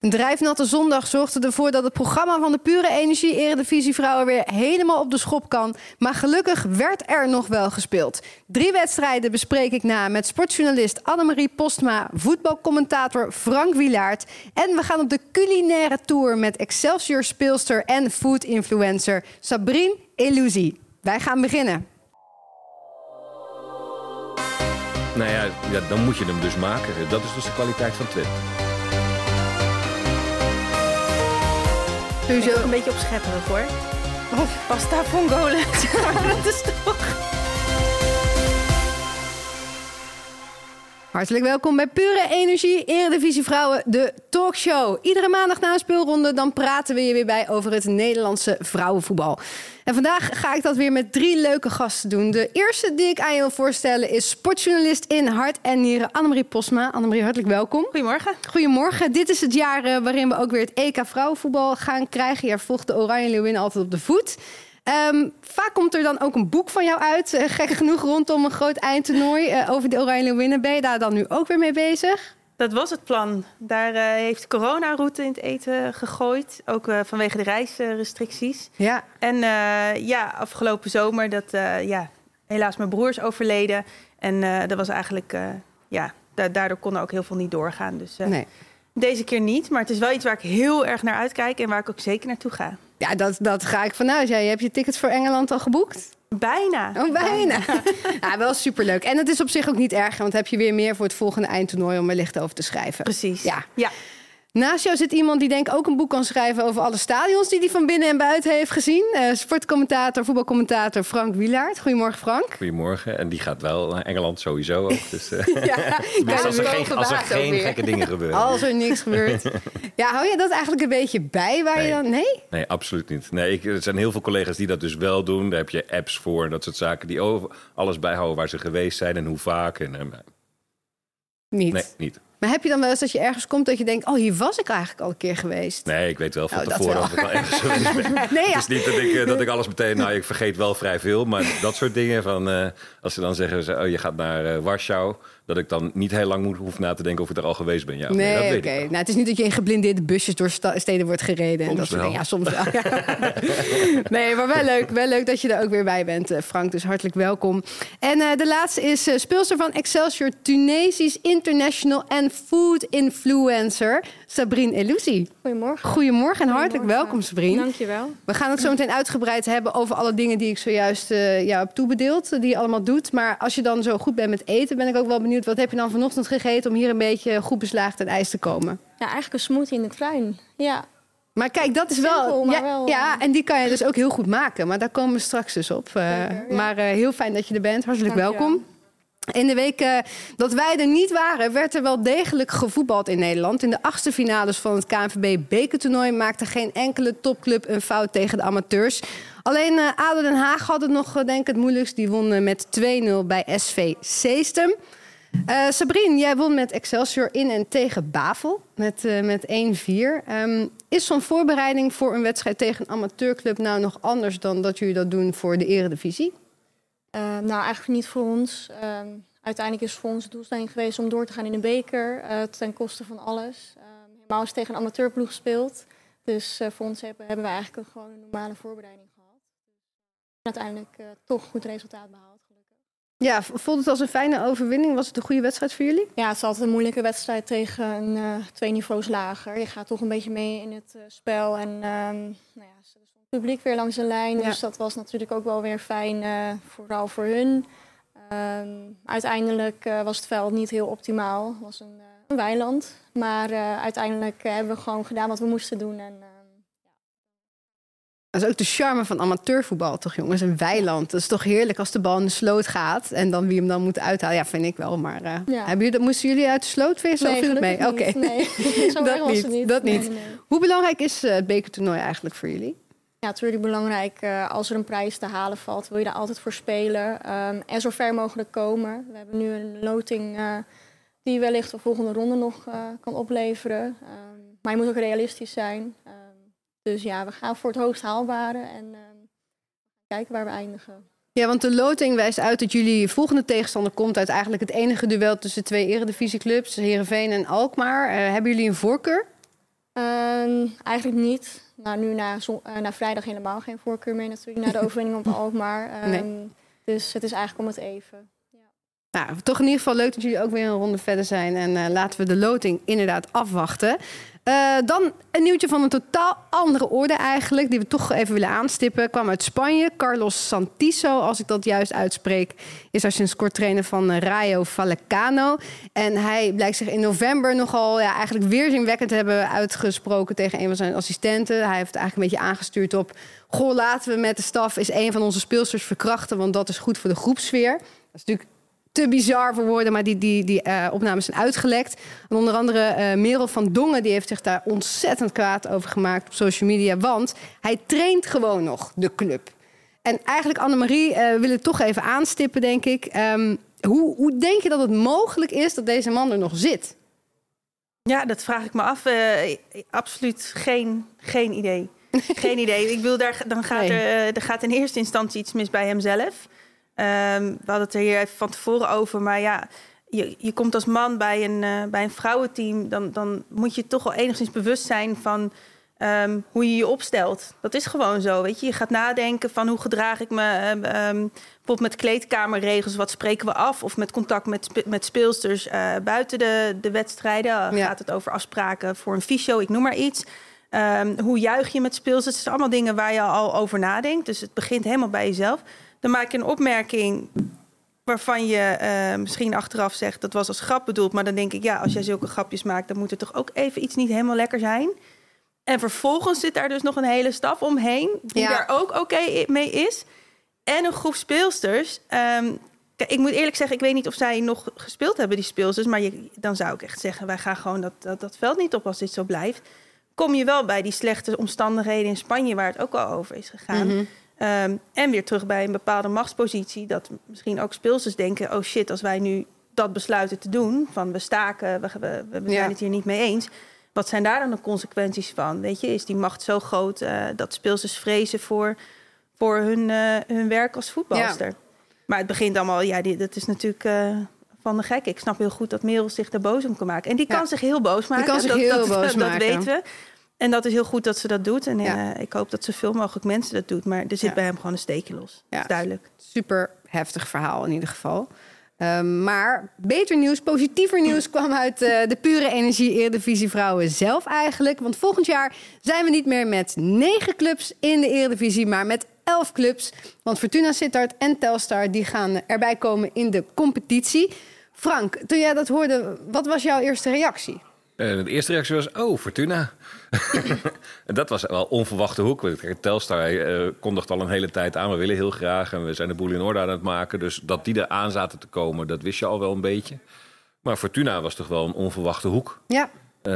Een drijfnatte zondag zorgde ervoor dat het programma van de Pure Energie Eredivisie Vrouwen weer helemaal op de schop kan. Maar gelukkig werd er nog wel gespeeld. Drie wedstrijden bespreek ik na met sportjournalist Annemarie Postma, voetbalcommentator Frank Wilaert. En we gaan op de culinaire tour met Excelsior speelster en food influencer Sabrine Elusi. Wij gaan beginnen. Nou ja, ja, dan moet je hem dus maken. Dat is dus de kwaliteit van Twente. Sowieso een beetje opschepperig hoor. Of pasta vongole. dat is toch... Hartelijk welkom bij Pure Energie Eredivisie Vrouwen, de talkshow. Iedere maandag na een speelronde dan praten we je weer bij over het Nederlandse vrouwenvoetbal. En vandaag ga ik dat weer met drie leuke gasten doen. De eerste die ik aan je wil voorstellen is sportjournalist in hart en nieren Annemarie Posma. Annemarie, hartelijk welkom. Goedemorgen. Goedemorgen. Dit is het jaar eh, waarin we ook weer het EK vrouwenvoetbal gaan krijgen. Je volgt de Oranje Leeuwinnen altijd op de voet. Ehm, vaak komt er dan ook een boek van jou uit. Uh, gek genoeg rondom een groot eindtoernooi uh, over de Oranje Leeuwinnen. Ben je daar dan nu ook weer mee bezig? Dat was het plan. Daar uh, heeft corona-route in het eten gegooid. Ook vanwege de reisrestricties. Ja. En ja, afgelopen zomer, dat, ja, helaas mijn broer is overleden. En dat was eigenlijk, ja, daardoor kon er ook heel veel niet doorgaan. Dus nee. deze keer niet. Maar het is wel iets waar ik heel erg naar uitkijk en waar ik ook zeker naartoe ga. Ja, dat, dat ga ik vanuit. Jij hebt je tickets voor Engeland al geboekt? Bijna. Oh, bijna. ja, wel superleuk. En het is op zich ook niet erg, want heb je weer meer voor het volgende eindtoernooi om er licht over te schrijven. Precies. Ja. ja. Naast jou zit iemand die denk ik ook een boek kan schrijven over alle stadions die hij van binnen en buiten heeft gezien. Uh, sportcommentator, voetbalcommentator Frank Wielaert. Goedemorgen Frank. Goedemorgen. En die gaat wel naar Engeland sowieso ook. Dus, uh, ja, als, er geen, als er geen gekke dingen gebeuren. Als er niks gebeurt. Ja, hou je dat eigenlijk een beetje bij waar nee. je dan... Nee? Nee, absoluut niet. Nee, ik, er zijn heel veel collega's die dat dus wel doen. Daar heb je apps voor en dat soort zaken die over, alles bijhouden waar ze geweest zijn en hoe vaak. En, en, niet? Nee, niet. Maar heb je dan wel eens dat je ergens komt dat je denkt... oh, hier was ik eigenlijk al een keer geweest? Nee, ik weet wel van Oh, dat tevoren wel. of ik al ergens geweest ben. Nee, ja. Het is niet dat ik, eh, dat ik alles meteen... Nou, ik vergeet wel vrij veel. Maar dat soort dingen van... eh, als ze dan zeggen, ze, oh, je gaat naar eh, Warschau... dat ik dan niet heel lang moet hoeven na te denken of ik er al geweest ben. Ja, nee, dat Nee, weet oké. Nou, het is niet dat je in geblindeerde busjes door steden wordt gereden. en dat soort dingen. Ja, soms wel. Nee, maar wel leuk. Wel leuk dat je er ook weer bij bent, eh, Frank. Dus hartelijk welkom. En eh, de laatste is eh, speelster van Excelsior, Tunesisch International en Food Influencer, Sabrine Elusi. Goedemorgen. Goedemorgen en hartelijk Goedemorgen. welkom, Sabrine. Dankjewel. We gaan het zo meteen uitgebreid hebben over alle dingen die ik zojuist eh jou heb toebedeeld, die je allemaal doet. Maar als je dan zo goed bent met eten, ben ik ook wel benieuwd, wat heb je dan vanochtend gegeten om hier een beetje goed beslaagd ten ijs te komen? Ja, eigenlijk een smoothie in de tuin. Ja, Maar kijk, dat is wel. Simpel, ja, wel, ja, eh, en die kan je dus ook heel goed maken. Maar daar komen we straks dus op. Eh, Zeker, ja. Maar eh, heel fijn dat je er bent. Hartelijk welkom. In de week dat wij er niet waren, werd er wel degelijk gevoetbald in Nederland. In de achtste finales van het KNVB bekertoernooi maakte geen enkele topclub een fout tegen de amateurs. Alleen eh ADO Den Haag had het nog, denk ik, het moeilijkst. Die won eh, met 2-0 bij SV Seestem. Eh Sabrine, jij won met Excelsior in en tegen Bavel met, eh, met 1-4. Ehm, is zo'n voorbereiding voor een wedstrijd tegen een amateurclub nou nog anders dan dat jullie dat doen voor de eredivisie? Eh, nou eigenlijk niet voor ons. Ehm, uiteindelijk is voor ons de doelstelling geweest om door te gaan in de beker. ten koste van alles. Ehm helemaal is tegen een amateurploeg gespeeld. Dus voor ons hebben, we eigenlijk gewoon een normale voorbereiding gehad. En uiteindelijk toch goed resultaat behaald. Ja, voelt het als een fijne overwinning? Was het een goede wedstrijd voor jullie? Ja, het is altijd een moeilijke wedstrijd tegen een, eh, twee niveaus lager. Je gaat toch een beetje mee in het eh, spel. En ehm, nou ja, er stond het publiek weer langs de lijn. Ja. Dus dat was natuurlijk ook wel weer fijn, eh, vooral voor hun. Ehm, uiteindelijk was het veld niet heel optimaal. Het was een, een weiland. Maar uiteindelijk hebben we gewoon gedaan wat we moesten doen. En, Dat is ook de charme van amateurvoetbal, toch jongens? Een weiland. Dat is toch heerlijk als de bal in de sloot gaat en dan wie hem dan moet uithalen. Ja, vind ik wel. Maar eh, Ja. hebben jullie, moesten jullie uit de sloot? Zo nee, gelukkig mee? Oké. Nee, zo Dat was niet, niet. dat Nee, niet. nee. Hoe belangrijk is eh, het bekertoernooi eigenlijk voor jullie? Ja, natuurlijk belangrijk. eh, als er een prijs te halen valt, wil je daar altijd voor spelen. Ehm, en zo ver mogelijk komen. We hebben nu een loting die wellicht de volgende ronde nog kan opleveren. Ehm, maar je moet ook realistisch zijn. Dus ja, we gaan voor het hoogst haalbare en ehm, kijken waar we eindigen. Ja, want de loting wijst uit dat jullie volgende tegenstander komt uit eigenlijk het enige duel tussen twee eredivisieclubs, Heerenveen en Alkmaar. Eh, hebben jullie een voorkeur? Ehm, eigenlijk niet. Nou, nu na, eh, na vrijdag helemaal geen voorkeur meer natuurlijk. Na de overwinning op Alkmaar. Ehm, Nee. Dus het is eigenlijk om het even. Nou, toch in ieder geval leuk dat jullie ook weer een ronde verder zijn. En eh, laten we de loting inderdaad afwachten. Eh, dan een nieuwtje van een totaal andere orde eigenlijk. Die we toch even willen aanstippen. Kwam uit Spanje. Carlos Santiso, als ik dat juist uitspreek... is daar sinds kort trainer van eh, Rayo Vallecano. En hij blijkt zich in november nogal ja, eigenlijk weerzinwekkend te hebben uitgesproken... tegen een van zijn assistenten. Hij heeft eigenlijk een beetje aangestuurd op... goh, laten we met de staf eens een van onze speelsters verkrachten... want dat is goed voor de groepsfeer. Dat is natuurlijk te bizar voor woorden, maar die, die, die eh, opnames zijn uitgelekt. En onder andere eh Merel van Dongen die heeft zich daar ontzettend kwaad over gemaakt op social media. Want hij traint gewoon nog de club. En eigenlijk, Annemarie, eh we willen het toch even aanstippen, denk ik. Ehm, hoe, hoe denk je dat het mogelijk is dat deze man er nog zit? Ja, dat vraag ik me af. Eh, absoluut geen, geen idee. geen idee. Ik bedoel, daar, dan gaat Nee. er, eh, er gaat in eerste instantie iets mis bij hemzelf. Ehm, we hadden het er hier even van tevoren over. Maar ja, je, je komt als man bij een, eh, bij een vrouwenteam. Dan, dan moet je toch wel enigszins bewust zijn van ehm, hoe je je opstelt. Dat is gewoon zo. Weet je? je gaat nadenken van hoe gedraag ik me. ehm, bijvoorbeeld met kleedkamerregels. Wat spreken we af? Of met contact met, met speelsters eh, buiten de, de wedstrijden. Ja. Gaat het over afspraken voor een fysio? Ik noem maar iets. Hoe juich je met speelsters? Het zijn allemaal dingen waar je al over nadenkt. Dus het begint helemaal bij jezelf. Dan maak je een opmerking waarvan je eh, misschien achteraf zegt... dat was als grap bedoeld. Maar dan denk ik, ja, als jij zulke grapjes maakt... dan moet er toch ook even iets niet helemaal lekker zijn. En vervolgens zit daar dus nog een hele staf omheen... die Ja. daar ook oké mee is. En een groep speelsters... Ehm, Kijk, ik moet eerlijk zeggen, ik weet niet of zij nog gespeeld hebben, die speelsters. Maar je, dan zou ik echt zeggen, wij gaan gewoon dat, dat, dat veld niet op als dit zo blijft. Kom je wel bij die slechte omstandigheden in Spanje, waar het ook al over is gegaan. Mhm. Ehm, en weer terug bij een bepaalde machtspositie. Dat misschien ook speelsters denken, oh shit, als wij nu dat besluiten te doen. Van we staken, we, we, we zijn Ja. het hier niet mee eens. Wat zijn daar dan de consequenties van? Weet je, is die macht zo groot eh, dat speelsters vrezen voor, voor hun, eh, hun werk als voetbalster? Maar het begint allemaal, ja, die, dat is natuurlijk eh, van de gek. Ik snap heel goed dat Merel zich daar boos om kan maken. En die Ja. kan zich heel boos maken. kan zich dat, heel dat, boos dat, maken. weten we. En dat is heel goed dat ze dat doet. En Ja. eh, ik hoop dat zoveel mogelijk mensen dat doet. Maar er zit Ja. bij hem gewoon een steekje los. Ja. Dat is duidelijk. Super heftig verhaal in ieder geval. Ehm, maar beter nieuws, positiever nieuws kwam uit eh, de pure energie Eredivisie Vrouwen zelf eigenlijk. Want volgend jaar zijn we niet meer met negen clubs in de Eredivisie, maar met elf clubs. Want Fortuna Sittard en Telstar die gaan erbij komen in de competitie. Frank, toen jij dat hoorde, wat was jouw eerste reactie? De eerste reactie was, oh, Fortuna. en dat was wel onverwachte hoek. Want Telstar eh kondigt al een hele tijd aan, we willen heel graag... en we zijn de boel in orde aan het maken. Dus dat die er aan zaten te komen, dat wist je al wel een beetje. Maar Fortuna was toch wel een onverwachte hoek. Ja, Eh,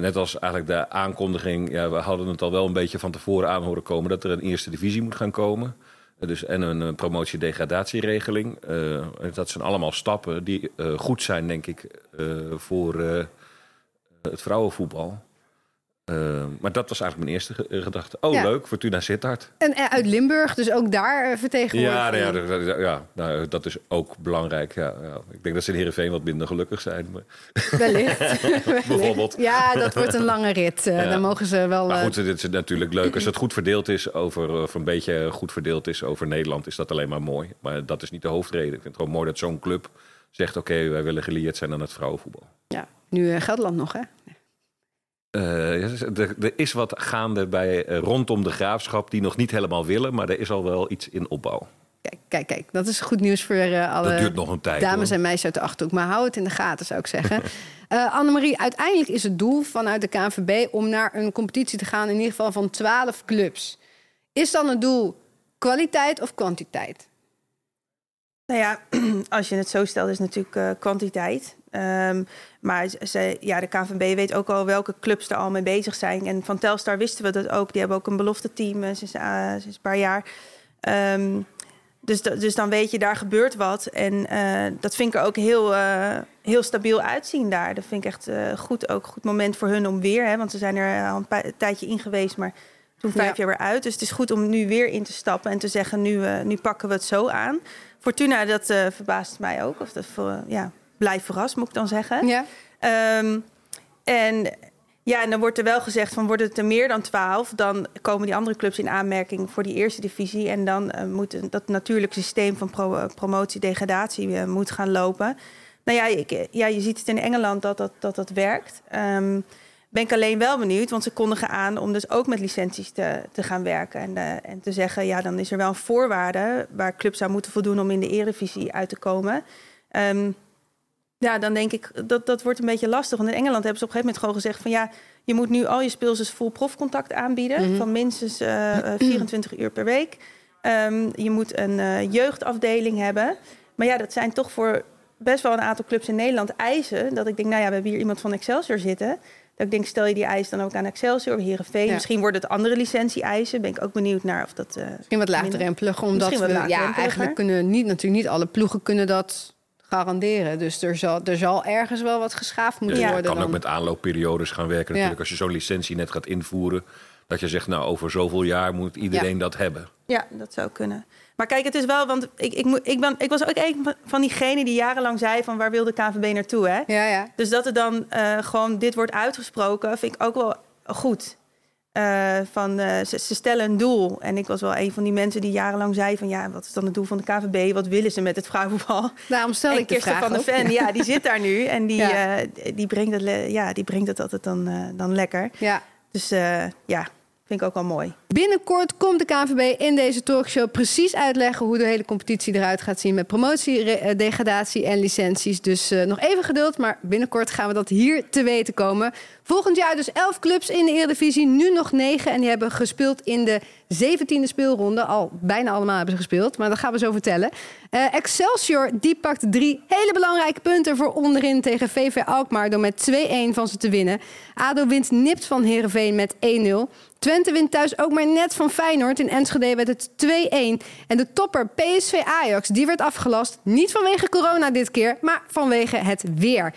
net als eigenlijk de aankondiging, ja, we hadden het al wel een beetje van tevoren aan horen komen dat er een eerste divisie moet gaan komen. Eh, dus en een, promotie-degradatieregeling. Dat zijn allemaal stappen die goed zijn, denk ik, voor het vrouwenvoetbal. Eh, maar dat was eigenlijk mijn eerste ge- gedachte. Oh, Ja. leuk, Fortuna Sittard. en eh, uit Limburg, dus ook daar eh, vertegenwoordigd. Ja, nou ja, dat- ja nou, dat is ook belangrijk. Ja. Ik denk dat ze in Heerenveen wat minder gelukkig zijn. Maar, Wellicht. bijvoorbeeld. Ja, dat wordt een lange rit. Eh, Ja. Dan mogen ze wel. Maar eh, goed, dit is natuurlijk leuk. Als het goed verdeeld is over, of een beetje goed verdeeld is over Nederland, is dat alleen maar mooi. Maar dat is niet de hoofdreden. Ik vind het gewoon mooi dat zo'n club zegt: oké, wij willen gelieerd zijn aan het vrouwenvoetbal. Nu eh, Gelderland nog, hè? Eh, er, er is wat gaande bij, eh, rondom de graafschap die nog niet helemaal willen, maar er is al wel iets in opbouw. Kijk, kijk, kijk. Dat is goed nieuws voor eh, alle tijd. dames hoor. en meisjes uit de Achterhoek. Maar hou het in de gaten, zou ik zeggen. Eh Annemarie, uiteindelijk is het doel vanuit de KNVB... om naar een competitie te gaan, in ieder geval van 12 clubs. Is dan het doel kwaliteit of kwantiteit? Nou ja, als je het zo stelt, is het natuurlijk eh, kwantiteit. Ehm, maar ze, ja, de KNVB weet ook al welke clubs er al mee bezig zijn. En van Telstar wisten we dat ook. Die hebben ook een belofte team eh, sinds, eh, sinds een paar jaar. Ehm, dus, dus dan weet je, daar gebeurt wat. En dat vind ik er ook heel, heel stabiel uitzien daar. Dat vind ik echt goed. Ook een goed moment voor hun om weer. Hè, want ze zijn er al een, tijdje in geweest, maar toen vijf Ja. jaar weer uit. Dus het is goed om nu weer in te stappen en te zeggen, nu, nu pakken we het zo aan. Fortuna, dat eh, verbaast mij ook. Of dat voor, ja, blijf verrast, moet ik dan zeggen. Ja, Ehm, en Ja, en dan wordt er wel gezegd van wordt het er meer dan 12, dan komen die andere clubs in aanmerking voor die eerste divisie. En dan uh, moet dat natuurlijk systeem van pro promotie-degradatie uh, moet gaan lopen. Nou ja, ik, ja, je ziet het in Engeland dat dat, dat, dat werkt. Um, ben ik alleen wel benieuwd, want ze kondigen aan om dus ook met licenties te, te gaan werken. En, uh, en te zeggen, ja, dan is er wel een voorwaarde waar clubs zou moeten voldoen om in de Eredivisie uit te komen. Um, ja, dan denk ik dat dat wordt een beetje lastig. Want in Engeland hebben ze op een gegeven moment gewoon gezegd van ja, je moet nu al je speels dus full profcontact aanbieden mm -hmm. van minstens uh, 24 uur per week. Um, je moet een uh, jeugdafdeling hebben. Maar ja, dat zijn toch voor best wel een aantal clubs in Nederland eisen. Dat ik denk, nou ja, we hebben hier iemand van Excelsior zitten. Dat ik denk, stel je die eis dan ook aan Excelsior of Heerenveen. Ja. Misschien worden het andere licentie-eisen. Ben ik ook benieuwd naar of dat... Uh, Misschien wat laagdrempelig, omdat we... Ja, eigenlijk kunnen niet, natuurlijk niet alle ploegen kunnen dat garanderen. Dus er zal, er zal ergens wel wat geschaafd moeten ja. worden. Je kan dan. ook met aanloopperiodes gaan werken. Natuurlijk, ja. als je zo'n licentie net gaat invoeren. Dat je zegt, nou, over zoveel jaar moet iedereen ja. dat hebben. Ja, dat zou kunnen. Maar kijk, het is wel, want ik, ik, ik, ben, ik was ook een van diegenen die jarenlang zei van waar wil de KNVB naartoe, hè? Ja, ja. Dus dat er dan uh, gewoon dit wordt uitgesproken, vind ik ook wel goed. Uh, van, uh, ze, ze, stellen een doel. En ik was wel een van die mensen die jarenlang zei van... ja, wat is dan het doel van de KVB? Wat willen ze met het vrouwenvoetbal? Daarom stel en ik de vraag van de Ven, ja, die zit daar nu. En die, ja. uh, die, brengt, het, ja, die brengt het altijd dan, dan lekker. Ja. Dus ja, vind ik ook wel mooi. Binnenkort komt de KNVB in deze talkshow precies uitleggen hoe de hele competitie eruit gaat zien met promotie, degradatie en licenties. Dus uh, nog even geduld, maar binnenkort gaan we dat hier te weten komen. Volgend jaar dus 11 clubs in de Eredivisie, nu nog 9 en die hebben gespeeld in de 17e speelronde. Al bijna allemaal hebben ze gespeeld, maar dat gaan we zo vertellen. Uh, Excelsior die pakt drie hele belangrijke punten voor onderin tegen VV Alkmaar door met 2-1 van ze te winnen. ADO wint nipt van Heerenveen met 1-0. Twente wint thuis ook maar net van Feyenoord. In Enschede werd het 2-1. En de topper PSV Ajax, die werd afgelast. Niet vanwege corona dit keer, maar vanwege het weer.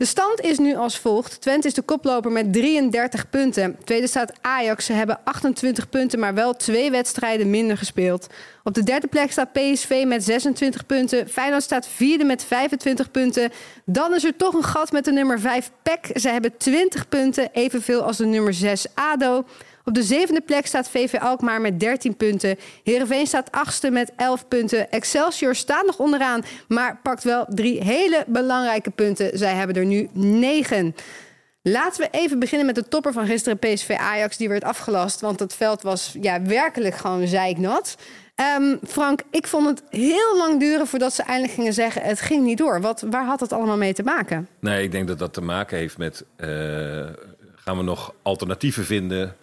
De stand is nu als volgt. Twente is de koploper met 33 punten. Tweede staat Ajax. Ze hebben 28 punten, maar wel twee wedstrijden minder gespeeld. Op de derde plek staat PSV met 26 punten. Feyenoord staat vierde met 25 punten. Dan is er toch een gat met de nummer 5 PEC. Ze hebben 20 punten, evenveel als de nummer 6 ADO. Op de zevende plek staat VV Alkmaar met 13 punten. Heerenveen staat achtste met 11 punten. Excelsior staat nog onderaan, maar pakt wel drie hele belangrijke punten. Zij hebben er nu 9. Laten we even beginnen met de topper van gisteren, PSV Ajax. Die werd afgelast, want het veld was ja, werkelijk gewoon zeiknat. Um, Frank, ik vond het heel lang duren voordat ze eindelijk gingen zeggen... het ging niet door. Wat, waar had het allemaal mee te maken? Nee, ik denk dat dat te maken heeft met... Uh, gaan we nog alternatieven vinden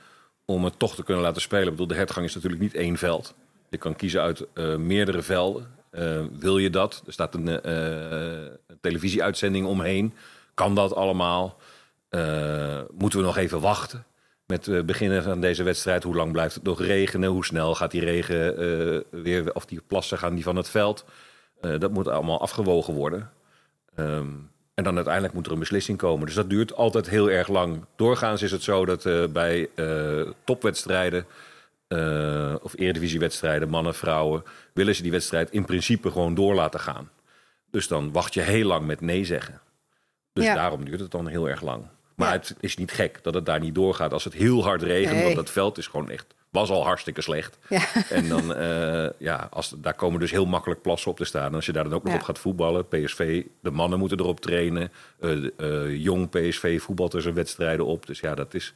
om het toch te kunnen laten spelen. Ik bedoel, de hertgang is natuurlijk niet één veld. Je kan kiezen uit uh, meerdere velden. Uh, wil je dat? Er staat een, uh, televisieuitzending omheen. Kan dat allemaal? moeten we nog even wachten met beginnen van deze wedstrijd? Hoe lang blijft het nog regenen? Hoe snel gaat die regen weer, of die plassen gaan die van het veld? dat moet allemaal afgewogen worden. Um, en dan uiteindelijk moet er een beslissing komen. Dus dat duurt altijd heel erg lang. Doorgaans is het zo dat uh, bij uh, topwedstrijden uh, of eredivisiewedstrijden, mannen, vrouwen, willen ze die wedstrijd in principe gewoon door laten gaan. Dus dan wacht je heel lang met nee zeggen. Dus ja. daarom duurt het dan heel erg lang. Maar ja. het is niet gek dat het daar niet doorgaat als het heel hard regent. Nee. Want dat veld is gewoon echt was al hartstikke slecht. Ja. En dan, uh, ja, als, daar komen dus heel makkelijk plassen op te staan. En als je daar dan ook nog ja. op gaat voetballen, PSV, de mannen moeten erop trainen. Uh, uh, jong PSV voetbalt er zijn wedstrijden op. Dus ja, dat is,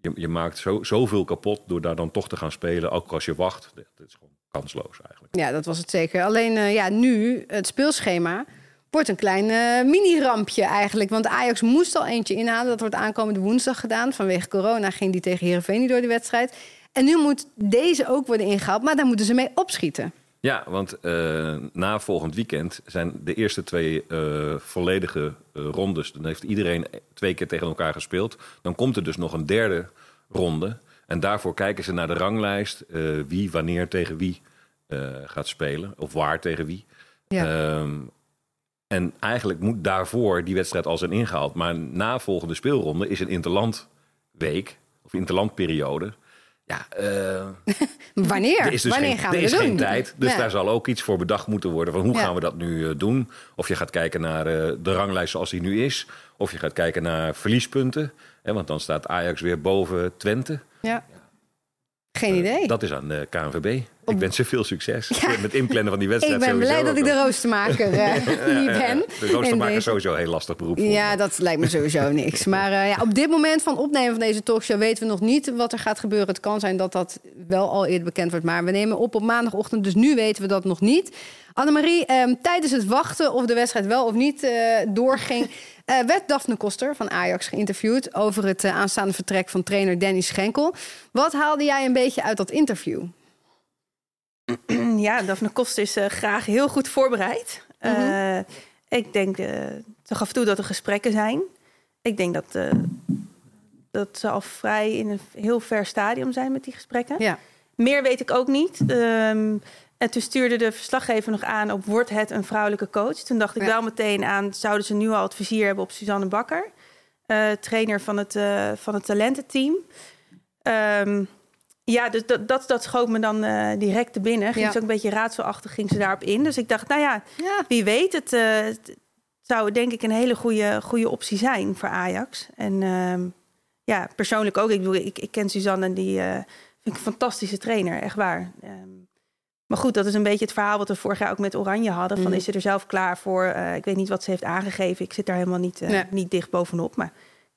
je, je maakt zo, zoveel kapot door daar dan toch te gaan spelen. Ook als je wacht, dat is gewoon kansloos eigenlijk. Ja, dat was het zeker. Alleen ja, nu, het speelschema wordt een klein uh, mini-rampje eigenlijk. Want Ajax moest al eentje inhalen. Dat wordt aankomende woensdag gedaan. Vanwege corona ging die tegen Heerenveen niet door de wedstrijd. En nu moet deze ook worden ingehaald, maar daar moeten ze mee opschieten. Ja, want uh, na volgend weekend zijn de eerste twee uh, volledige uh, rondes. Dan heeft iedereen twee keer tegen elkaar gespeeld. Dan komt er dus nog een derde ronde. En daarvoor kijken ze naar de ranglijst. wie wanneer tegen wie gaat spelen. Of waar tegen wie. Ja. Um, en eigenlijk moet daarvoor die wedstrijd al zijn ingehaald. Maar na volgende speelronde is een interlandweek. Of interlandperiode. Ja, uh, Wanneer? Er is dus Wanneer geen, gaan we er is dat geen tijd. Dus Ja. daar zal ook iets voor bedacht moeten worden. Van hoe Ja. gaan we dat nu uh, doen? Of je gaat kijken naar uh, de ranglijst zoals die nu is. Of je gaat kijken naar verliespunten. Hè, want dan staat Ajax weer boven Twente. Ja. Geen idee. Dat is aan de KNVB. Op- Ik wens ze veel succes Ja. met inplannen van die ik wedstrijd. ben blij dat ik de roostermaker eh, niet ben. De roostermaker is sowieso een heel lastig beroep. Ja, dat lijkt me sowieso niks. Maar eh, ja, op dit moment van opnemen van deze talkshow weten we nog niet wat er gaat gebeuren. Het kan zijn dat dat wel al eerder bekend wordt. Maar we nemen op op maandagochtend, dus nu weten we dat nog niet. Annemarie, ehm, tijdens het wachten of de wedstrijd wel of niet eh, doorging... eh, werd Daphne Koster van Ajax geïnterviewd... over het eh, aanstaande vertrek van trainer Danny Schenkel. Wat haalde jij een beetje uit dat interview? Ja, Daphne Koster is eh, graag heel goed voorbereid. Mhm. Eh, ik denk, eh, ze gaf toe dat er gesprekken zijn. Ik denk dat, eh, dat ze al vrij in een heel ver stadium zijn met die gesprekken. Ja, Meer weet ik ook niet. Ehm, en toen stuurde de verslaggever nog aan op wordt het een vrouwelijke coach. Toen dacht ik Ja. wel meteen aan, zouden ze nu al het vizier hebben op Suzanne Bakker, eh, trainer van het, eh, van het talententeam. Ehm, ja, dus dat, dat, dat schoot me dan eh, direct te binnen. Ging Ja. ze ook een beetje raadselachtig, ging ze daarop in. Dus ik dacht, nou ja, ja. wie weet, het, het zou denk ik een hele goede, goede optie zijn voor Ajax. En ehm, ja, persoonlijk ook. Ik, bedoel, ik, ik ken Suzanne en die vind ik een fantastische trainer, echt waar. Ehm, maar goed, dat is een beetje het verhaal wat we vorig jaar ook met Oranje hadden. Van Mhm. is ze er zelf klaar voor? Eh, ik weet niet wat ze heeft aangegeven. Ik zit daar helemaal niet, eh, Nee. niet dicht bovenop. Maar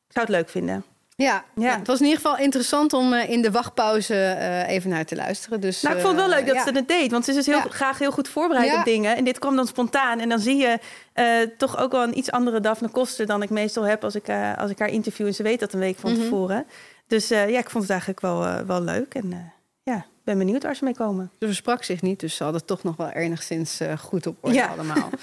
ik zou het leuk vinden. Ja, Ja. het was in ieder geval interessant om eh, in de wachtpauze even naar te luisteren. Dus, Nou, ik vond het wel leuk dat ja. ze het deed. Want ze is dus heel, Ja. graag heel goed voorbereid op dingen. En dit kwam dan spontaan. En dan zie je toch ook wel een iets andere Daphne Koster... dan ik meestal heb als ik, als ik haar interview. En ze weet dat een week van Mhm. tevoren. Dus ja, ik vond het eigenlijk wel, wel leuk. En ben benieuwd waar ze mee komen. Ze versprak zich niet, dus ze hadden het toch nog wel enigszins eh, goed op orde Ja. allemaal.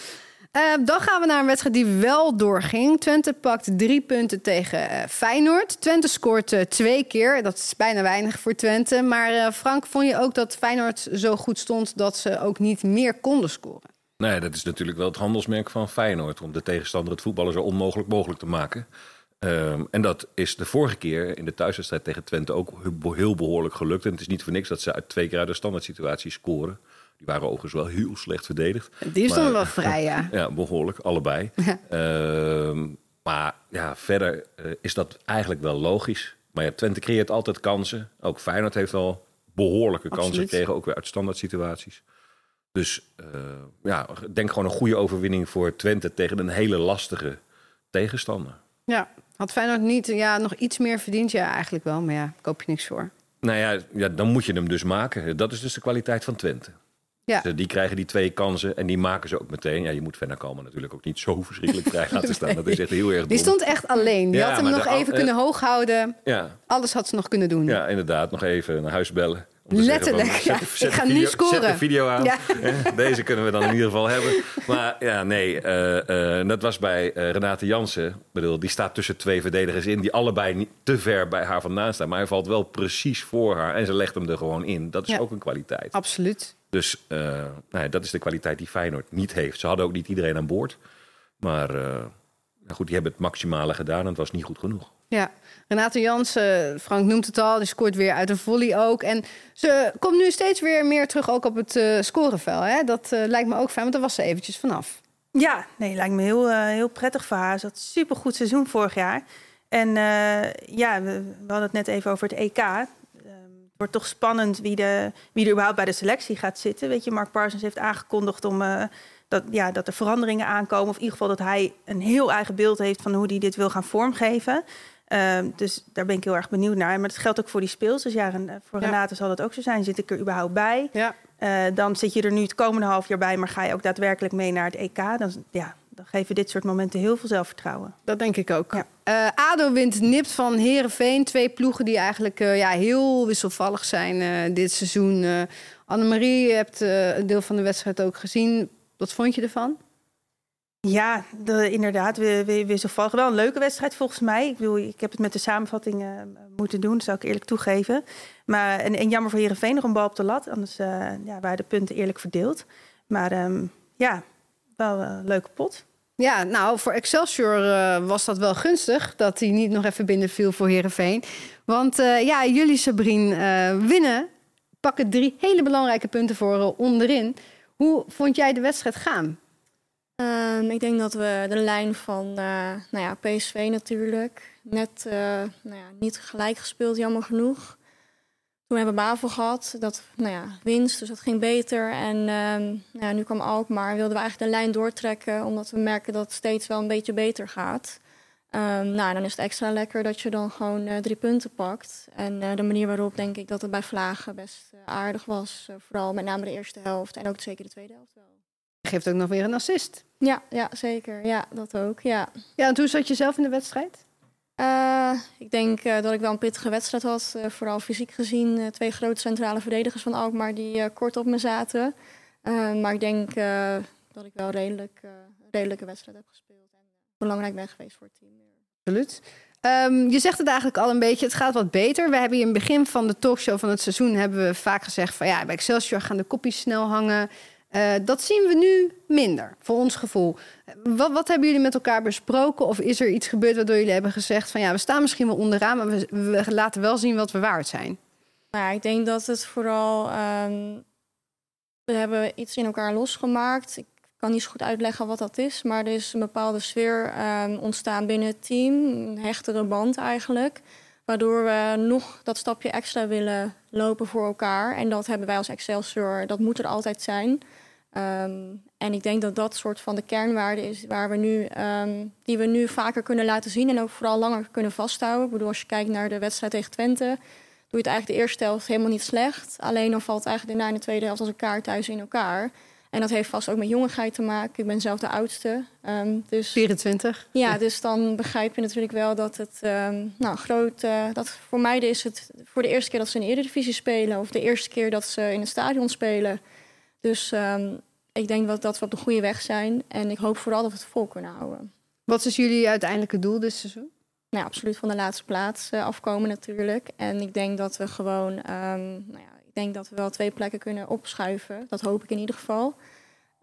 Eh, dan gaan we naar een wedstrijd die wel doorging. Twente pakt drie punten tegen eh, Feyenoord. Twente scoort eh, twee keer. Dat is bijna weinig voor Twente. Maar eh, Frank, vond je ook dat Feyenoord zo goed stond... dat ze ook niet meer konden scoren? Nee, dat is natuurlijk wel het handelsmerk van Feyenoord. Om de tegenstander het voetballen zo onmogelijk mogelijk te maken. Ehm, en dat is de vorige keer in de thuiswedstrijd tegen Twente ook heel- behoorlijk gelukt. En het is niet voor niks dat ze uit twee keer uit de standaard situatie scoren. Die waren overigens wel heel slecht verdedigd. Die stonden Maar- wel vrij, ja. Ja, behoorlijk, allebei. Ehm, maar ja, verder eh, is dat eigenlijk wel logisch. Maar ja, Twente creëert altijd kansen. Ook Feyenoord heeft wel behoorlijke kansen Absoluut. gekregen, ook weer uit standaard situaties. Dus eh, ja, denk gewoon een goede overwinning voor Twente tegen een hele lastige tegenstander. Ja, had Feyenoord niet ja, nog iets meer verdiend? Ja, eigenlijk wel, maar ja, koop je niks voor. Nou ja, ja, dan moet je hem dus maken. Dat is dus de kwaliteit van Twente. Ja. Dus, eh, die krijgen die twee kansen en die maken ze ook meteen. Ja, je moet Venner Kalman natuurlijk ook niet zo verschrikkelijk vrij laten staan. Dat is echt heel erg dom. Die stond echt alleen. Die Ja, had hem nog even eh, kunnen hoog houden. Ja, Alles had ze nog kunnen doen. Ja, inderdaad. Nog even naar huis bellen. Letterlijk, van, ja. zet- Ik ga nu scoren. Zet de video aan. Ja. Eh, Deze kunnen we dan in ieder geval hebben. Maar ja, nee. eh, eh, dat was bij eh, Renate Jansen. Bedoel, die staat tussen twee verdedigers in... die allebei niet te ver bij haar vandaan staan. Maar hij valt wel precies voor haar. En ze legt hem er gewoon in. Dat is Ja. ook een kwaliteit. Absoluut. Dus eh, nou ja, dat is de kwaliteit die Feyenoord niet heeft. Ze hadden ook niet iedereen aan boord. Maar eh, nou goed, die hebben het maximale gedaan... en het was niet goed genoeg. Ja, Renate Jansen, Frank noemt het al, die scoort weer uit een volley ook. En ze komt nu steeds weer meer terug ook op het eh scorevel. Hè? Dat eh, lijkt me ook fijn, want daar was ze eventjes vanaf. Ja, nee, lijkt me heel, eh, heel prettig voor haar. Ze had een supergoed seizoen vorig jaar. En eh, ja, we, we hadden het net even over het EK. Wordt toch spannend wie, de, wie er überhaupt bij de selectie gaat zitten. Weet je, Mark Parsons heeft aangekondigd om, eh, dat, ja, dat er veranderingen aankomen. Of in ieder geval dat hij een heel eigen beeld heeft van hoe hij dit wil gaan vormgeven. Ehm, dus daar ben ik heel erg benieuwd naar. Maar dat geldt ook voor die speels. Dus ja, voor Ja. Renate zal dat ook zo zijn. Zit ik er überhaupt bij? Ja. Eh, dan zit je er nu het komende half jaar bij, maar ga je ook daadwerkelijk mee naar het EK. Dan, ja, dan geven dit soort momenten heel veel zelfvertrouwen. Dat denk ik ook. Ja. Eh, ADO wint nipt van Herenveen. Twee ploegen die eigenlijk eh, ja, heel wisselvallig zijn eh, dit seizoen. Eh Annemarie, je hebt eh, een deel van de wedstrijd ook gezien. Wat vond je ervan? Ja, de, inderdaad, we, we, wisselvallig. Wel een leuke wedstrijd volgens mij. Ik bedoel, ik heb het met de samenvatting moeten doen, zou ik eerlijk toegeven. Maar, en, en jammer voor Heerenveen, nog een bal op de lat. Anders eh, ja, waren de punten eerlijk verdeeld. Maar ehm, ja, wel een leuke pot. Ja, nou, voor Excelsior eh, was dat wel gunstig dat hij niet nog even binnenviel voor Herenveen. Want eh, ja, jullie Sabrine eh, winnen, pakken drie hele belangrijke punten voor onderin. Hoe vond jij de wedstrijd gaan? Ehm, ik denk dat we de lijn van nou ja, PSV natuurlijk, net nou ja, niet gelijk gespeeld, jammer genoeg. Toen hebben we Bavel gehad, dat, nou ja, winst, dus dat ging beter. En ehm, nou ja, nu kwam Alkmaar, wilden we eigenlijk de lijn doortrekken... omdat we merken dat het steeds wel een beetje beter gaat. Um, nou, dan is het extra lekker dat je dan gewoon uh, drie punten pakt. En uh, de manier waarop denk ik dat het bij Vlagen best uh, aardig was. vooral met name de eerste helft en ook zeker de tweede helft wel. Geeft ook nog weer een assist. Ja, ja zeker. Ja, dat ook. Ja. ja, en hoe zat je zelf in de wedstrijd? Ik denk dat ik wel een pittige wedstrijd had. vooral fysiek gezien. twee grote centrale verdedigers van Alkmaar die kort op me zaten. maar ik denk dat ik wel redelijk, redelijke wedstrijd heb gespeeld belangrijk ben geweest voor het team. Absoluut. Um, je zegt het eigenlijk al een beetje, het gaat wat beter. We hebben in het begin van de talkshow van het seizoen hebben we vaak gezegd van ja, bij Excelsior gaan de kopjes snel hangen. Uh, dat zien we nu minder, voor ons gevoel. Wat, wat, hebben jullie met elkaar besproken? Of is er iets gebeurd waardoor jullie hebben gezegd van ja, we staan misschien wel onderaan, maar we, laten wel zien wat we waard zijn? Nou, ik denk dat het vooral. Um, we hebben iets in elkaar losgemaakt. Ik kan niet zo goed uitleggen wat dat is, maar er is een bepaalde sfeer um, ontstaan binnen het team, een hechtere band eigenlijk, waardoor we nog dat stapje extra willen lopen voor elkaar. En dat hebben wij als Excelsior, dat moet er altijd zijn. Um, en ik denk dat dat soort van de kernwaarde is waar we nu, um, die we nu vaker kunnen laten zien en ook vooral langer kunnen vasthouden. Ik bedoel, als je kijkt naar de wedstrijd tegen Twente, doe je het eigenlijk de eerste helft helemaal niet slecht. Alleen dan valt eigenlijk daarna in de tweede helft als elkaar thuis in elkaar. En dat heeft vast ook met jongigheid te maken. Ik ben zelf de oudste. Um, dus, 24. Ja, dus dan begrijp je natuurlijk wel dat het um, nou, groot... Uh, dat voor mij is het voor de eerste keer dat ze in de Eredivisie spelen... of de eerste keer dat ze in het stadion spelen. Dus um, ik denk dat, dat we op de goede weg zijn. En ik hoop vooral dat we het vol kunnen houden. Wat is jullie uiteindelijke doel dit seizoen? Nou, absoluut van de laatste plaats uh, afkomen natuurlijk. En ik denk dat we gewoon... nou ja, denk dat we wel twee plekken kunnen opschuiven. Dat hoop ik in ieder geval.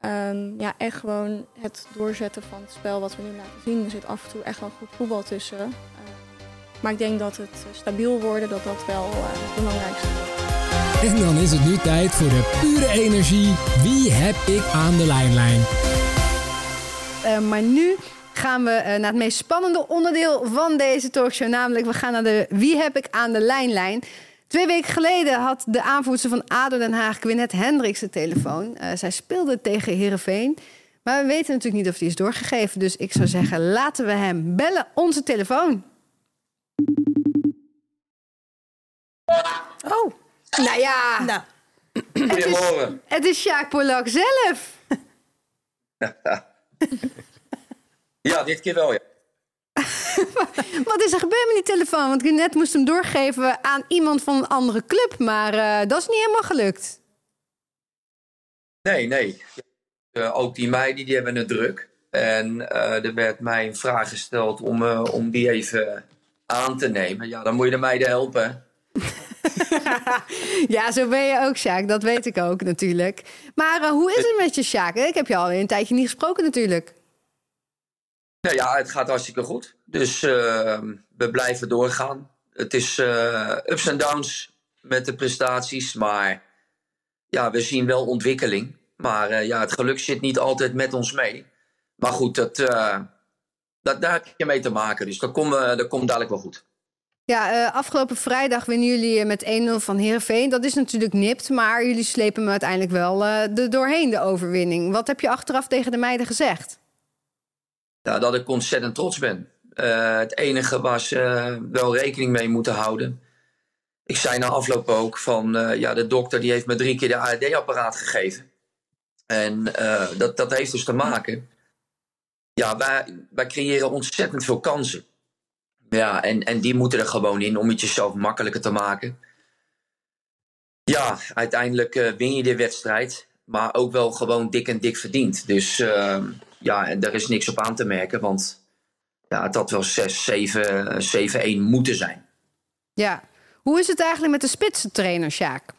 Um, ja, echt gewoon het doorzetten van het spel wat we nu laten zien. Er zit af en toe echt wel goed voetbal tussen. Uh, maar ik denk dat het stabiel worden, dat dat wel uh, het belangrijkste is. En dan is het nu tijd voor de pure energie. Wie heb ik aan de lijnlijn? Uh, maar nu gaan we naar het meest spannende onderdeel van deze talkshow. Namelijk, we gaan naar de Wie heb ik aan de lijnlijn. Twee weken geleden had de aanvoerster van ADO Den Haag, Gwyneth Hendricks, de telefoon. Uh, zij speelde tegen Herenveen. Maar we weten natuurlijk niet of die is doorgegeven. Dus ik zou zeggen, laten we hem bellen. Onze telefoon. Oh, nou ja. Nou. Het is, het is Sjaak Polak zelf. ja, dit keer wel, ja. Wat is er gebeurd met die telefoon? Want ik net moest hem doorgeven aan iemand van een andere club. Maar uh, dat is niet helemaal gelukt. Nee, nee. Uh, ook die meiden die hebben het druk. En uh, er werd mij een vraag gesteld om, om die even aan te nemen. Ja, dan moet je de meiden helpen. ja, zo ben je ook, Sjaak. Dat weet ik ook natuurlijk. Maar hoe is het met je, Sjaak? Ik heb je al een tijdje niet gesproken natuurlijk. Nou ja, het gaat hartstikke goed. Dus uh, we blijven doorgaan. Het is uh, ups en downs met de prestaties, maar ja, we zien wel ontwikkeling. Maar ja, het geluk zit niet altijd met ons mee. Maar goed, dat, dat, daar heb je mee te maken. Dus dat komt dadelijk wel goed. Ja, afgelopen vrijdag winnen jullie met 1-0 van Heerenveen. Dat is natuurlijk nipt, maar jullie slepen me uiteindelijk wel er doorheen, de overwinning. Wat heb je achteraf tegen de meiden gezegd? ja, dat ik ontzettend trots ben. Uh, het enige was uh, wel rekening mee moeten houden. Ik zei na afloop ook van, uh, ja, de dokter die heeft me drie keer de ARD-apparaat gegeven. En dat, dat heeft dus te maken. Ja, wij, wij creëren ontzettend veel kansen. Ja, en, en die moeten er gewoon in om het jezelf makkelijker te maken. Ja, uiteindelijk win je de wedstrijd. Maar ook wel gewoon dik en dik verdiend. Dus ehm, ja, en daar is niks op aan te merken, want ja, het had wel 6, 7, 7, 1 moeten zijn. Ja, hoe is het eigenlijk met de spitsentrainer, Sjaak?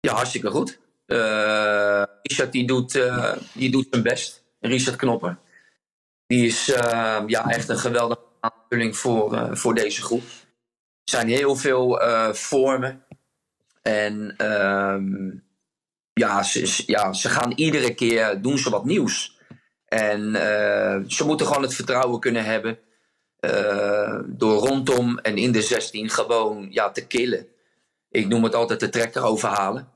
Ja, hartstikke goed. Uh, Richard die doet, uh, die doet zijn best. Richard Knopper. Die is uh, ja, echt een geweldige aanvulling voor, voor deze groep. Er zijn heel veel vormen. En ehm, ja, ze, ja, ze gaan iedere keer doen ze wat nieuws. En uh, ze moeten gewoon het vertrouwen kunnen hebben eh, door rondom en in de 16 gewoon ja, te killen. Ik noem het altijd de trekker overhalen.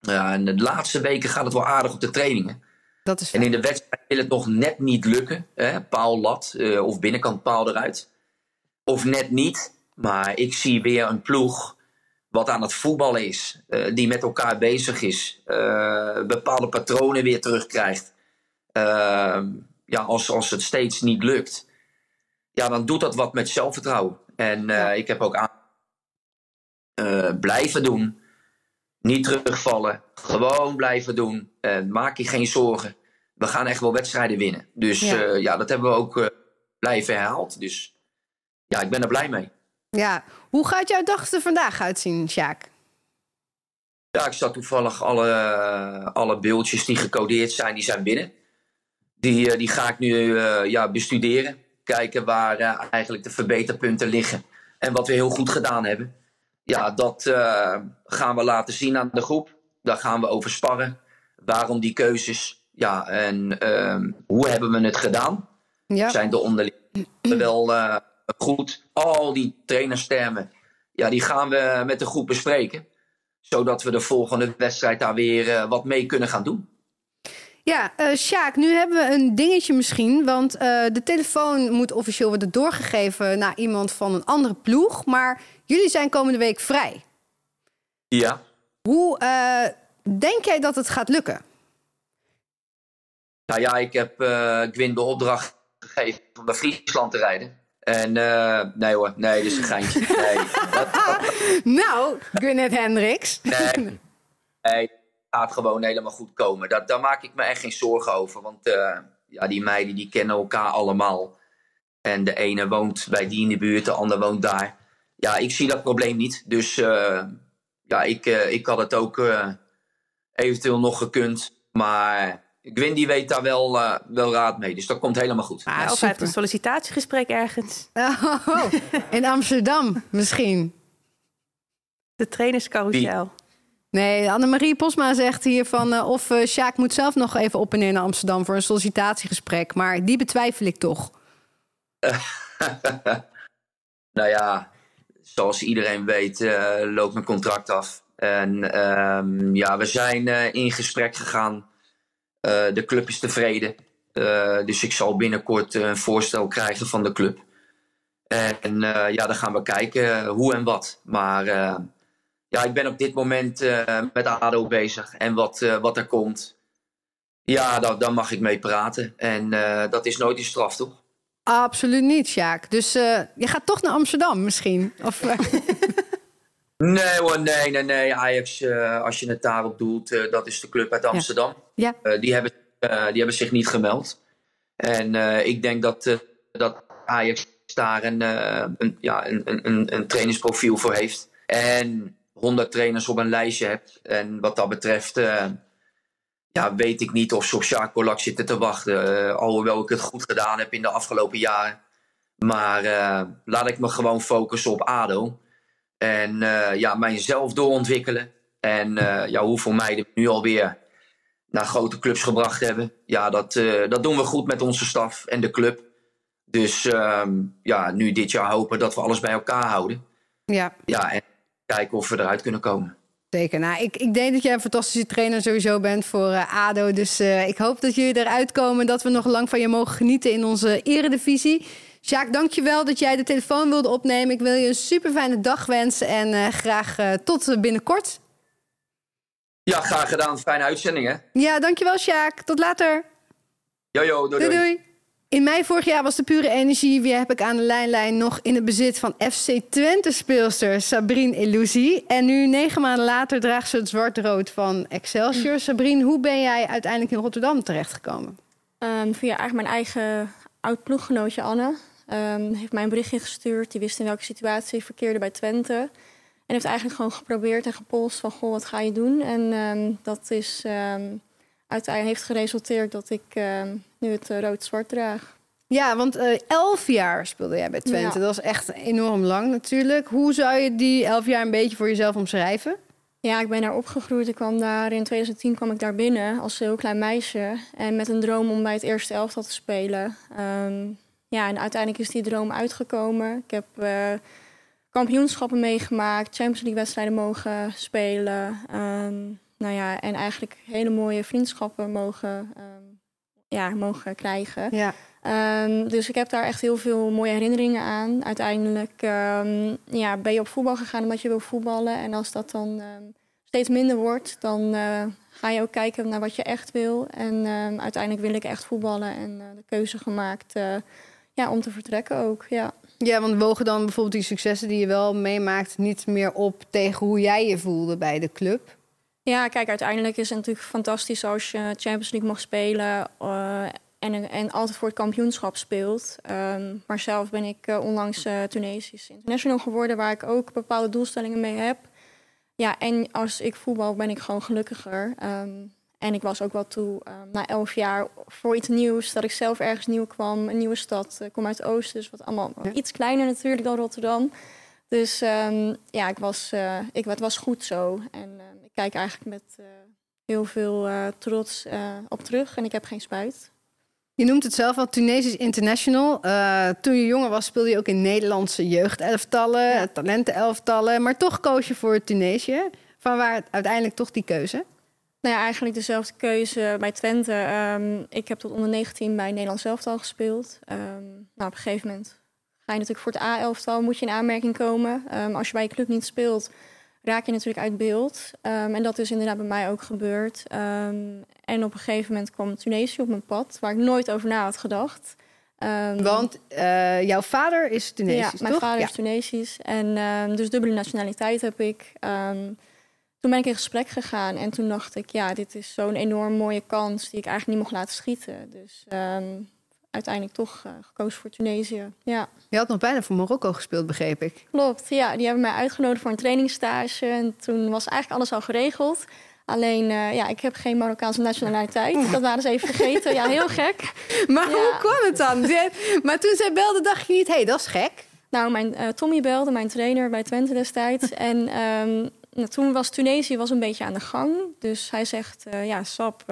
Ja, en de laatste weken gaat het wel aardig op de trainingen. Dat is En in de wedstrijd wil het nog net niet lukken. Hè? Paal lat eh, of binnenkant paal eruit. Of net niet. Maar ik zie weer een ploeg wat aan het voetballen is. eh, die met elkaar bezig is. eh, bepaalde patronen weer terugkrijgt. Ja, als, als het steeds niet lukt. Ja, dan doet dat wat met zelfvertrouwen. En Ja. ik heb ook aan... blijven doen. Niet terugvallen. Gewoon blijven doen. En maak je geen zorgen. We gaan echt wel wedstrijden winnen. Dus Ja. ja, ja dat hebben we ook eh, blijven herhaald. Dus ja, ik ben er blij mee. Ja. Hoe gaat jouw dag er vandaag uitzien, Sjaak? Ja, ik zat toevallig alle, alle beeldjes die gecodeerd zijn, die zijn binnen. Die, eh, die ga ik nu eh, ja, bestuderen. Kijken waar eh, eigenlijk de verbeterpunten liggen. En wat we heel goed gedaan hebben. Ja, dat eh, gaan we laten zien aan de groep. Daar gaan we over sparren. Waarom die keuzes? Ja, en ehm, hoe hebben we het gedaan? Ja. Zijn de onderling wel eh, goed? Al die trainerstermen, ja, die gaan we met de groep bespreken. Zodat we de volgende wedstrijd daar weer eh, wat mee kunnen gaan doen. Ja, eh Sjaak, nu hebben we een dingetje misschien. Want eh, de telefoon moet officieel worden doorgegeven naar iemand van een andere ploeg. Maar jullie zijn komende week vrij. Ja. Hoe eh, denk jij dat het gaat lukken? Nou ja, ik heb Gwyn de opdracht gegeven om naar Friesland te rijden. En nee hoor, nee, dat is een geintje. Nee, Nou, Gwyneth Hendricks. nee, nee, gaat gewoon helemaal goed komen. Dat, daar maak ik me echt geen zorgen over. Want eh, ja, die meiden die kennen elkaar allemaal. En de ene woont bij die in de buurt, de ander woont daar. Ja, ik zie dat probleem niet. Dus eh, ja, ik, eh, ik had het ook eh, eventueel nog gekund. Maar die weet daar wel, eh, wel raad mee. Dus dat komt helemaal goed. Ah, of hij heeft een sollicitatiegesprek ergens. Oh, in Amsterdam misschien. De trainerscarousel. Nee, Annemarie Posma zegt hier van eh, of eh Sjaak moet zelf nog even op en neer naar Amsterdam voor een sollicitatiegesprek. Maar die betwijfel ik toch. Nou ja, zoals iedereen weet, eh, loopt mijn contract af. En ehm, ja, we zijn in gesprek gegaan. De club is tevreden. Dus ik zal binnenkort een voorstel krijgen van de club. En ja, dan gaan we kijken hoe en wat. Maar ja, ik ben op dit moment eh, met ADO bezig. En wat, eh, wat er komt, ja, daar, daar mag ik mee praten. En eh, dat is nooit een straf, toch? Absoluut niet, Sjaak. Dus je gaat toch naar Amsterdam misschien? Of, Nee hoor, nee, nee, nee. Ajax, als je het daarop doelt, dat is de club uit Amsterdam. ja. Eh, die, hebben, die hebben zich niet gemeld. En ik denk dat, dat Ajax daar een, een, ja, een- een, een trainingsprofiel voor heeft. En 100 trainers op een lijstje hebt. En wat dat betreft eh, ja, weet ik niet of ze op Polak zitten te wachten. Eh, alhoewel ik het goed gedaan heb in de afgelopen jaren. Maar eh, laat ik me gewoon focussen op ADO. En ja, mijzelf doorontwikkelen. En ja, hoeveel meiden we nu alweer naar grote clubs gebracht hebben. Ja, dat, dat doen we goed met onze staf en de club. Dus ehm, ja, nu dit jaar hopen dat we alles bij elkaar houden. ja, Ja, en kijken of we eruit kunnen komen. zeker. Nou, ik, ik denk dat jij een fantastische trainer sowieso bent voor eh, ADO. Dus eh, ik hoop dat jullie eruit komen en dat we nog lang van je mogen genieten in onze eredivisie. Sjaak, dankjewel dat jij de telefoon wilde opnemen. Ik wil je een super fijne dag wensen en eh, graag tot binnenkort. Ja, graag gedaan. Fijne uitzending, hè? Ja, dankjewel Sjaak. Tot later. Jojo, doei, Doei doei. doei. In mei vorig jaar was de pure energie. Wie heb ik aan de lijnlijn nog in het bezit van FC Twente speelster Sabrine Illusie. En nu negen maanden later draagt ze het zwart-rood van Excelsior. Sabrine, hoe ben jij uiteindelijk in Rotterdam terechtgekomen? Ehm, via eigenlijk mijn eigen oud ploeggenootje Anne. Ehm, heeft mij een berichtje gestuurd. Die wist in welke situatie verkeerde bij Twente. En heeft eigenlijk gewoon geprobeerd en gepolst van... goh, wat ga je doen? En ehm, dat is uiteindelijk heeft geresulteerd dat ik nu het eh, rood-zwart draag. Ja, want eh, elf jaar speelde jij bij Twente. Ja. Dat is echt enorm lang natuurlijk. Hoe zou je die elf jaar een beetje voor jezelf omschrijven? Ja, ik ben daar opgegroeid. Ik kwam daar in 2010 kwam ik daar binnen als heel klein meisje. En met een droom om bij het eerste elftal te spelen. Ehm, ja, en uiteindelijk is die droom uitgekomen. Ik heb eh, kampioenschappen meegemaakt, Champions League wedstrijden mogen spelen. Ehm, nou ja, en eigenlijk hele mooie vriendschappen mogen, ja, mogen krijgen. Ja. Ehm, dus ik heb daar echt heel veel mooie herinneringen aan. Uiteindelijk ehm, ja, ben je op voetbal gegaan omdat je wil voetballen. En als dat dan ehm, steeds minder wordt, dan eh, ga je ook kijken naar wat je echt wil. En uiteindelijk wil ik echt voetballen en eh, de keuze gemaakt eh, ja, om te vertrekken ook. Ja. ja, want wogen dan bijvoorbeeld die successen die je wel meemaakt... niet meer op tegen hoe jij je voelde bij de club? Ja, kijk, uiteindelijk is het natuurlijk fantastisch als je Champions League mag spelen. eh, en, en altijd voor het kampioenschap speelt. Ehm, maar zelf ben ik eh, onlangs eh Tunesisch international geworden, waar ik ook bepaalde doelstellingen mee heb. Ja, en als ik voetbal ben ik gewoon gelukkiger. Ehm, en ik was ook wel toe, ehm, na elf jaar, voor iets nieuws. Dat ik zelf ergens nieuw kwam, een nieuwe stad. Ik kom uit het oosten, dus wat allemaal Ja. iets kleiner natuurlijk dan Rotterdam. Dus ehm, ja, ik was, eh, ik, het was goed zo. En ehm, ik kijk eigenlijk met eh, heel veel eh, trots op terug. En ik heb geen spijt. Je noemt het zelf al Tunesisch International. Toen je jonger was speelde je ook in Nederlandse jeugdelftallen, Ja. talentenelftallen. Maar toch koos je voor Tunesië. Van waar uiteindelijk toch die keuze? Nou ja, eigenlijk dezelfde keuze bij Twente. Ehm, ik heb tot onder 19 bij Nederland elftal gespeeld. Ehm, nou, op een gegeven moment ga je natuurlijk voor het A-elftal, moet je in aanmerking komen. Ehm, als je bij je club niet speelt, raak je natuurlijk uit beeld. Ehm, en dat is inderdaad bij mij ook gebeurd. Ehm, en op een gegeven moment kwam Tunesië op mijn pad, waar ik nooit over na had gedacht. Want eh, jouw vader is Tunesisch, ja, mijn toch? vader Ja. is Tunesisch. En dus dubbele nationaliteit heb ik. Toen ben ik in gesprek gegaan. En toen dacht ik, ja, dit is zo'n enorm mooie kans... die ik eigenlijk niet mocht laten schieten. Dus uiteindelijk toch eh, gekozen voor Tunesië. Ja, Je had nog bijna voor Marokko gespeeld, begreep ik. klopt. Ja, die hebben mij uitgenodigd voor een trainingsstage. En toen was eigenlijk alles al geregeld. Alleen, eh, ja, ik heb geen Marokkaanse nationaliteit. Dat waren ze even vergeten. Ja, heel gek. Maar Ja. hoe kwam het dan? Maar toen zij belde, dacht je niet... hé, hey, dat is gek. Nou, mijn, eh, Tommy belde, mijn trainer bij Twente destijds. en ehm, nou, toen was Tunesië was een beetje aan de gang. Dus hij zegt, ja, Sap,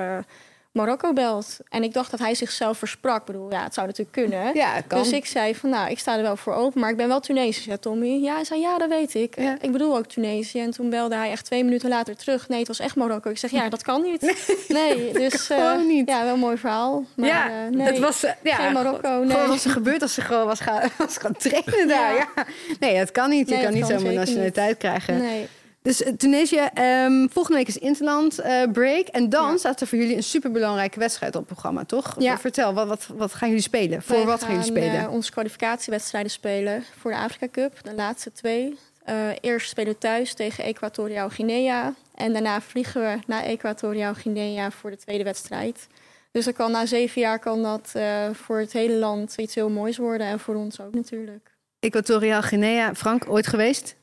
Marokko belt. En ik dacht dat hij zichzelf versprak. Ik bedoel, ja, het zou natuurlijk kunnen. Ja, kan. Dus ik zei van, nou, ik sta er wel voor open, maar ik ben wel Tunesisch, hè, Tommy? Ja, hij zei, ja, dat weet ik. Ja. Ik bedoel ook Tunesië. En toen belde hij echt twee minuten later terug. Nee, het was echt Marokko. Ik zeg, ja, dat kan niet. Nee, dus... eh, niet. Ja, wel een mooi verhaal. Maar, ja, eh, nee, het was... eh, ja, geen Marokko, nee. Gewoon was er gebeurd als ze gewoon was gaan, was gaan trainen daar. Ja. Ja. Nee, het kan niet. Je Nee, kan niet zomaar nationaliteit krijgen. Nee. Dus eh, Tunesië, ehm, volgende week is Interland eh, break. En dan Ja. staat er voor jullie een superbelangrijke wedstrijd op het programma, toch? Ja. Vertel, wat, wat, wat gaan jullie spelen? Voor Wij wat gaan jullie spelen? eh, onze kwalificatiewedstrijden spelen voor de Afrika Cup, de laatste twee. Eh, eerst spelen we thuis tegen Equatoriaal Guinea. En daarna vliegen we naar Equatoriaal Guinea voor de tweede wedstrijd. Dus dat kan, na zeven jaar kan dat eh, voor het hele land iets heel moois worden. En voor ons ook natuurlijk. Equatoriaal Guinea. Frank, ooit geweest?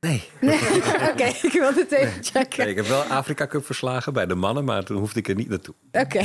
Nee. Nee. Oké, ik wil het even checken. Nee, ik heb wel Afrika Cup verslagen bij de mannen, maar toen hoefde ik er niet naartoe. Oké.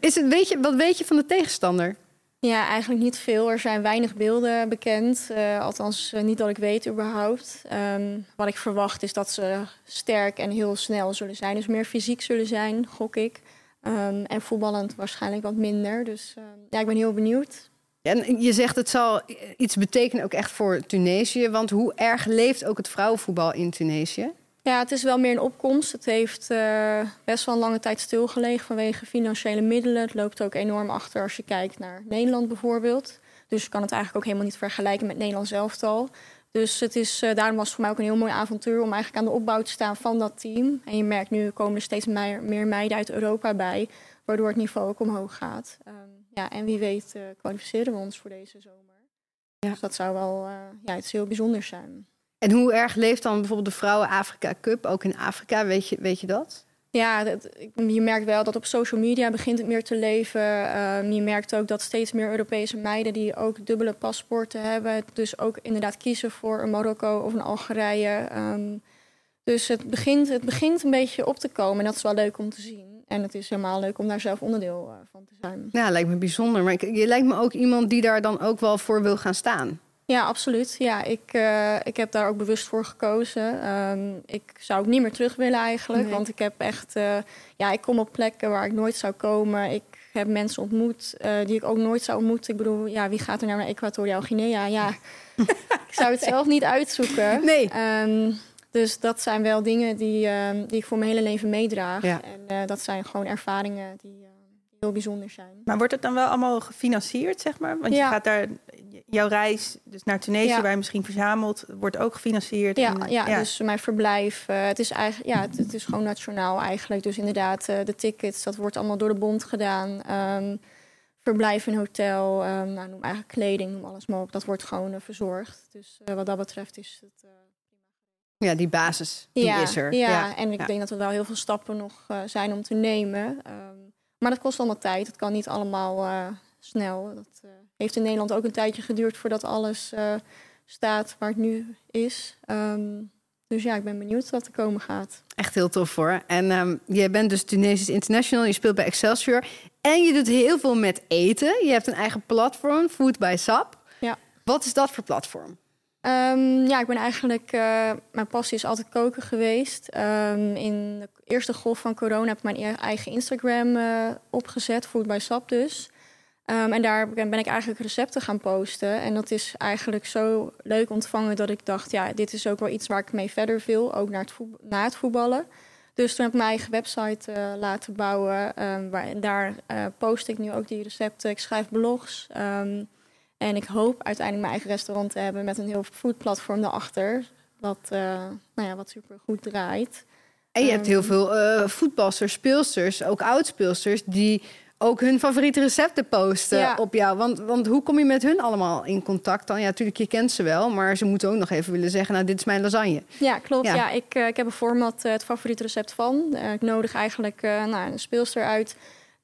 Is het, weet je, wat weet je van de tegenstander? Ja, eigenlijk niet veel. Er zijn weinig beelden bekend. Eh, althans, eh, niet dat ik weet überhaupt. Ehm, wat ik verwacht is dat ze sterk en heel snel zullen zijn. Dus meer fysiek zullen zijn, gok ik. Ehm, en voetballend waarschijnlijk wat minder. Dus ehm, ja, ik ben heel benieuwd. En je zegt het zal iets betekenen ook echt voor Tunesië. Want hoe erg leeft ook het vrouwenvoetbal in Tunesië? Ja, het is wel meer een opkomst. Het heeft eh, best wel een lange tijd stilgelegen vanwege financiële middelen. Het loopt ook enorm achter als je kijkt naar Nederland bijvoorbeeld. Dus je kan het eigenlijk ook helemaal niet vergelijken met Nederlands elftal. Dus het is, eh, daarom was het voor mij ook een heel mooi avontuur om eigenlijk aan de opbouw te staan van dat team. En je merkt nu komen er steeds meer, meer meiden uit Europa bij, waardoor het niveau ook omhoog gaat. Ehm, ja, en wie weet eh, kwalificeren we ons voor deze zomer. Ja. Dus dat zou wel eh, ja, iets heel bijzonders zijn. En hoe erg leeft dan bijvoorbeeld de Vrouwen Afrika Cup ook in Afrika? Weet je, weet je dat? Ja, dat, je merkt wel dat op social media begint het meer te leven. Ehm, je merkt ook dat steeds meer Europese meiden die ook dubbele paspoorten hebben, dus ook inderdaad kiezen voor een Marokko of een Algerije. Ehm, dus het begint, het begint een beetje op te komen en dat is wel leuk om te zien. En het is helemaal leuk om daar zelf onderdeel eh, van te zijn. Ja, lijkt me bijzonder. Maar ik, je lijkt me ook iemand die daar dan ook wel voor wil gaan staan. Ja, absoluut. Ja, ik, eh, ik heb daar ook bewust voor gekozen. Ehm, ik zou ook niet meer terug willen eigenlijk. Nee. Want ik heb echt... eh, ja, ik kom op plekken waar ik nooit zou komen. Ik heb mensen ontmoet die ik ook nooit zou ontmoeten. Ik bedoel, ja, wie gaat er nou naar Equatoriaal Guinea? Ja, ik zou het zelf niet uitzoeken. Nee. Ehm, dus dat zijn wel dingen die, ehm, die ik voor mijn hele leven meedraag. Ja. En eh, dat zijn gewoon ervaringen die eh, heel bijzonder zijn. Maar wordt het dan wel allemaal gefinancierd, zeg maar? Want Ja. je gaat daar, jouw reis dus naar Tunesië, Ja. waar je misschien verzamelt, wordt ook gefinancierd. Ja, En, ja, dus mijn verblijf, eh, het is eigenlijk, ja, het, het is gewoon nationaal eigenlijk. Dus inderdaad, de tickets, dat wordt allemaal door de bond gedaan. Ehm, verblijf in hotel, ehm, nou, noem eigenlijk kleding, noem alles mogelijk. Dat wordt gewoon verzorgd. Dus wat dat betreft is het. Ja, die basis, die ja, is er. Ja, en ik Ja. denk dat er wel heel veel stappen nog eh, zijn om te nemen. Ehm, maar dat kost allemaal tijd. Het kan niet allemaal eh, snel. Dat eh, heeft in Nederland ook een tijdje geduurd voordat alles staat waar het nu is. Ehm, dus ja, ik ben benieuwd wat er komen gaat. Echt heel tof hoor. En ehm, je bent dus Tunesisch International, je speelt bij Excelsior. En je doet heel veel met eten. Je hebt een eigen platform, Food by Sap. Ja. Wat is dat voor platform? Ehm, ja, ik ben eigenlijk. eh, mijn passie is altijd koken geweest. Ehm, in de eerste golf van corona heb ik mijn e- eigen Instagram eh, opgezet, Food by Sap dus. Ehm, en daar ben ik eigenlijk recepten gaan posten. En dat is eigenlijk zo leuk ontvangen dat ik dacht, ja, dit is ook wel iets waar ik mee verder wil, ook naar het na het voetballen. Dus toen heb ik mijn eigen website eh, laten bouwen. waar, daar post ik nu ook die recepten. Ik schrijf blogs. En ik hoop uiteindelijk mijn eigen restaurant te hebben met een heel foodplatform daarachter. Wat, eh, nou ja, wat super goed draait. En je hebt Ehm. heel veel eh voetbalsters, speelsters, ook oudspeelsters... die ook hun favoriete recepten posten Ja. op jou. Want, want hoe kom je met hun allemaal in contact dan? Ja, natuurlijk, je kent ze wel, maar ze moeten ook nog even willen zeggen... nou, dit is mijn lasagne. Ja, klopt. Ja. Ja. ik, eh, ik heb een format, het favoriete recept van. Ik nodig eigenlijk nou, een speelster uit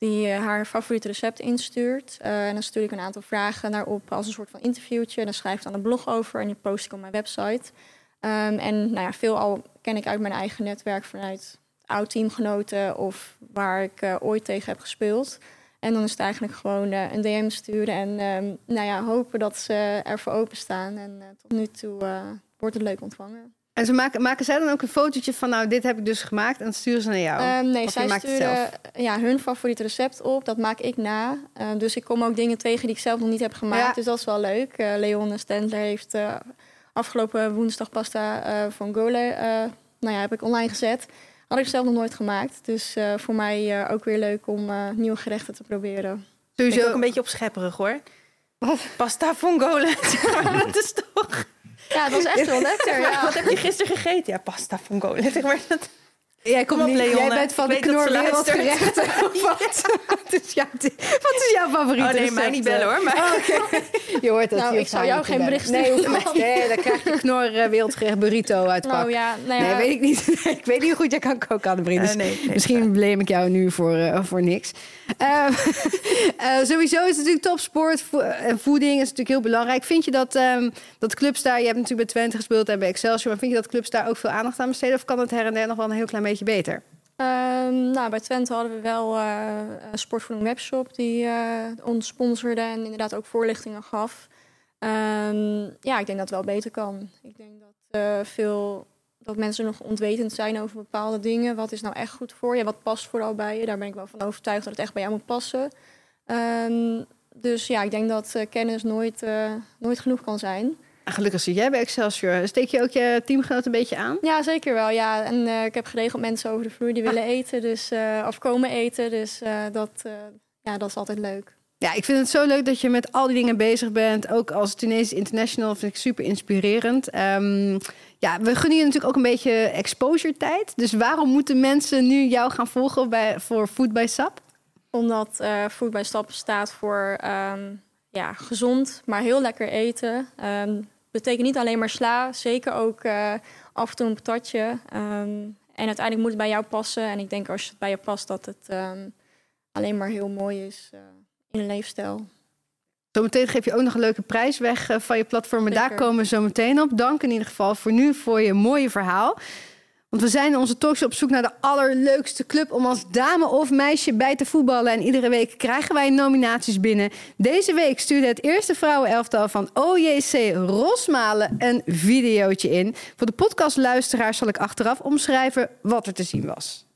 die eh, haar favoriete recept instuurt. Eh, en dan stuur ik een aantal vragen daarop als een soort van interviewtje. Dan schrijf ik dan een blog over en die post ik op mijn website. Ehm, en nou ja, veel al ken ik uit mijn eigen netwerk vanuit oud-teamgenoten of waar ik eh, ooit tegen heb gespeeld. En dan is het eigenlijk gewoon een DM sturen en ehm, nou ja, hopen dat ze ervoor openstaan. En tot nu toe wordt het leuk ontvangen. En ze maken, maken zij dan ook een fotootje van... nou, dit heb ik dus gemaakt en sturen ze naar jou? Ehm, nee, Of zij maakt het sturen zelf? ja, hun favoriete recept op. Dat maak ik na. Ehm, dus ik kom ook dingen tegen die ik zelf nog niet heb gemaakt. Ja. Dus dat is wel leuk. Eh Leon Stendler heeft eh, afgelopen woensdag pasta eh van Gole... eh, nou ja, heb ik online gezet. Had ik zelf nog nooit gemaakt. Dus eh, voor mij eh, ook weer leuk om eh, nieuwe gerechten te proberen. Ik Sowieso, ook een beetje opschepperig hoor. Pasta vongole. dat is toch... Ja, het was echt wel lekker. Ja. Wat heb je gisteren gegeten? Ja, pasta vongole. Zeg maar dat... Jij, Kom komt op, niet, jij bent van de weet dat ze knor luistert. wereldgerechten. Of Wat, wat, is jouw, wat is jouw favoriete Oh nee, mij niet bellen hoor. Maar... Oh, Je hoort het. Nou, ik zou jou geen bericht Nee, sturen. niet. nee, dan krijg je knor eh, wereldgerecht burrito uit pak. Nou ja, nou ja, Nee, weet ik niet. ik weet niet hoe goed jij kan koken, Annemarie. Dus Eh, nee, nee, misschien blame ik jou nu voor, eh, voor niks. Eh, eh, sowieso is het natuurlijk topsport. vo- En voeding is natuurlijk heel belangrijk. Vind je dat, ehm, dat clubs daar... Je hebt natuurlijk bij Twente gespeeld en bij Excelsior. Maar vind je dat clubs daar ook veel aandacht aan besteden? Of kan het her en der nog wel een heel klein beetje beter? Ehm, nou, bij Twente hadden we wel een sportvoeding webshop die eh, ons sponsorde en inderdaad ook voorlichtingen gaf. Ehm, ja, ik denk dat het wel beter kan. Ik denk dat eh, veel dat mensen nog ontwetend zijn over bepaalde dingen. Wat is nou echt goed voor je? Wat past vooral bij je? Daar ben ik wel van overtuigd dat het echt bij jou moet passen. Ehm, dus ja, ik denk dat kennis nooit, nooit genoeg kan zijn. En gelukkig zit jij bij Excelsior. Steek je ook je teamgenoot een beetje aan? Ja, zeker wel. Ja. En eh, ik heb geregeld mensen over de vloer die willen eten, dus, eh, of komen eten. Dus eh, dat, ja, dat is altijd leuk. Ja, ik vind het zo leuk dat je met al die dingen bezig bent. Ook als Tunesisch International vind ik super inspirerend. Ehm, ja, we gunnen je natuurlijk ook een beetje exposure tijd. Dus waarom moeten mensen nu jou gaan volgen bij, voor Food by Sap? Omdat Food bij Stap staat voor ehm, ja, gezond, maar heel lekker eten. Ehm betekent niet alleen maar sla, zeker ook eh, af en toe een patatje. Ehm, en uiteindelijk moet het bij jou passen. En ik denk als het bij je past dat het ehm, alleen maar heel mooi is eh, in een leefstijl. Zometeen geef je ook nog een leuke prijs weg eh, van je platform. En daar komen we zo meteen op. Dank in ieder geval voor nu voor je mooie verhaal. Want we zijn in onze talkshow op zoek naar de allerleukste club om als dame of meisje bij te voetballen. En iedere week krijgen wij nominaties binnen. Deze week stuurde het eerste vrouwenelftal van OJC Rosmalen een videootje in. Voor de podcastluisteraars zal ik achteraf omschrijven wat er te zien was.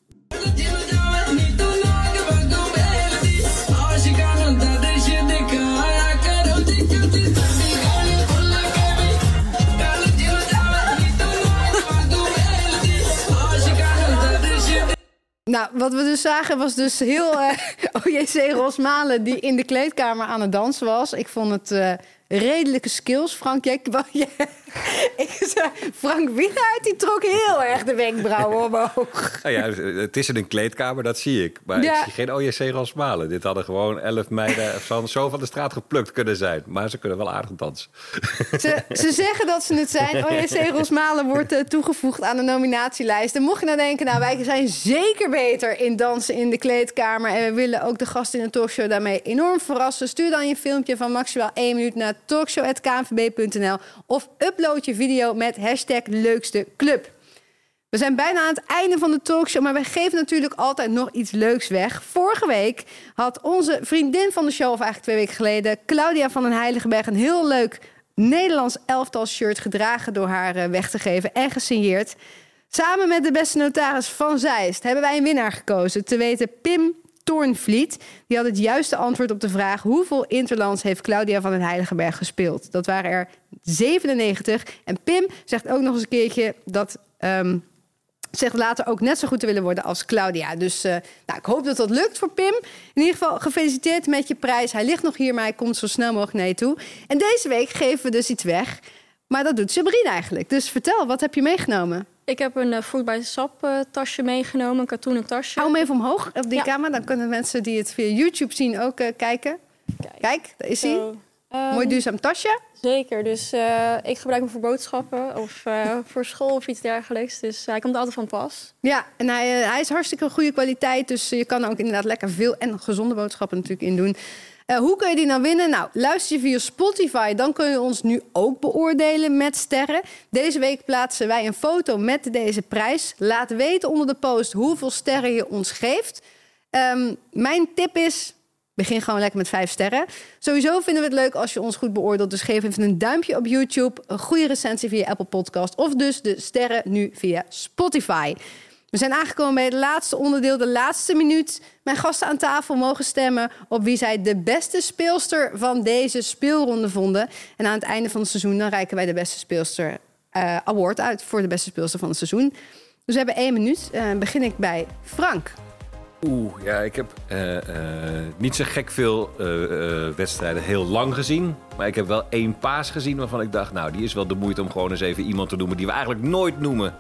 Nou, wat we dus zagen was dus heel uh, OJC Rosmalen die in de kleedkamer aan het dansen was. Ik vond het uh, redelijke skills. Frank, jij, ik zei, Frank Wienaert die trok heel erg de wenkbrauwen omhoog. Nou ja, het is in een kleedkamer, dat zie ik. Maar ja. ik zie geen OJC Rosmalen. Dit hadden gewoon elf meiden van, zo van de straat geplukt kunnen zijn. Maar ze kunnen wel aardig dansen. Ze, ze zeggen dat ze het zijn. OJC Rosmalen wordt uh, toegevoegd aan de nominatielijst. En mocht je nou denken, nou wij zijn zeker beter in dansen in de kleedkamer. En we willen ook de gasten in de talkshow daarmee enorm verrassen. Stuur dan je filmpje van maximaal één minuut naar talkshow.knvb.nl of upload je video met hashtag leukste club. We zijn bijna aan het einde van de talkshow, maar we geven natuurlijk altijd nog iets leuks weg. Vorige week had onze vriendin van de show, of eigenlijk twee weken geleden, Claudia van den Heiligenberg, een heel leuk Nederlands elftal shirt gedragen door haar eh, weg te geven en gesigneerd. Samen met de beste notaris van Zeist hebben wij een winnaar gekozen. Te weten Pim Toornvliet. Die had het juiste antwoord op de vraag... hoeveel interlands heeft Claudia van den Heiligenberg gespeeld? Dat waren er 97. En Pim zegt ook nog eens een keertje dat... Um, zegt later ook net zo goed te willen worden als Claudia. Dus uh, nou, ik hoop dat dat lukt voor Pim. In ieder geval gefeliciteerd met je prijs. Hij ligt nog hier, maar hij komt zo snel mogelijk naar je toe. En deze week geven we dus iets weg. Maar dat doet Sabrina eigenlijk. Dus vertel, wat heb je meegenomen? Ik heb een uh, by Sap uh, tasje meegenomen, een katoenen tasje. Hou hem even omhoog op die ja. camera. Dan kunnen mensen die het via YouTube zien ook uh, kijken. Kijk. Kijk, daar is hij. Um, Mooi duurzaam tasje. Zeker, dus ik gebruik hem voor boodschappen of voor school of iets dergelijks. Dus hij komt altijd van pas. Ja, en hij, hij is hartstikke goede kwaliteit. Dus je kan er ook inderdaad lekker veel en gezonde boodschappen natuurlijk in doen. Uh, hoe kun je die nou winnen? Nou, luister je via Spotify, dan kun je ons nu ook beoordelen met sterren. Deze week plaatsen wij een foto met deze prijs. Laat weten onder de post hoeveel sterren je ons geeft. Um, mijn tip is, begin gewoon lekker met vijf sterren. Sowieso vinden we het leuk als je ons goed beoordeelt. Dus geef even een duimpje op YouTube, een goede recensie via Apple Podcast... of dus de sterren nu via Spotify. We zijn aangekomen bij het laatste onderdeel, de laatste minuut. Mijn gasten aan tafel mogen stemmen op wie zij de beste speelster van deze speelronde vonden. En aan het einde van het seizoen dan reiken wij de beste speelster uh, award uit voor de beste speelster van het seizoen. Dus we hebben één minuut. Uh, begin ik bij Frank. Oeh, ja, ik heb uh, niet zo gek veel wedstrijden heel lang gezien. Maar ik heb wel één paas gezien waarvan ik dacht... nou, die is wel de moeite om gewoon eens even iemand te noemen... die we eigenlijk nooit noemen.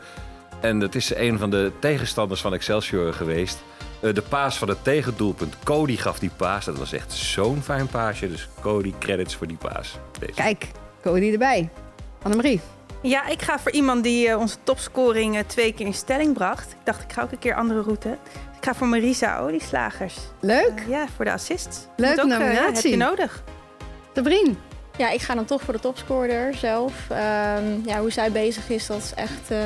En dat is een van de tegenstanders van Excelsior geweest. Uh, de paas van het tegendoelpunt. Cody gaf die paas. Dat was echt zo'n fijn paasje. Dus Cody, credits voor die paas. Deze. Kijk, Cody erbij. Annemarie. Ja, ik ga voor iemand die uh, onze topscoring uh, twee keer in stelling bracht. Ik dacht, ik ga ook een keer andere route. ik ga voor Marisa Olieslagers. Leuk. ja, voor de assist. Leuke ook, nominatie. heb je nodig. Sabrine. Ja, ik ga dan toch voor de topscorer zelf. Um, ja, hoe zij bezig is, dat is echt uh,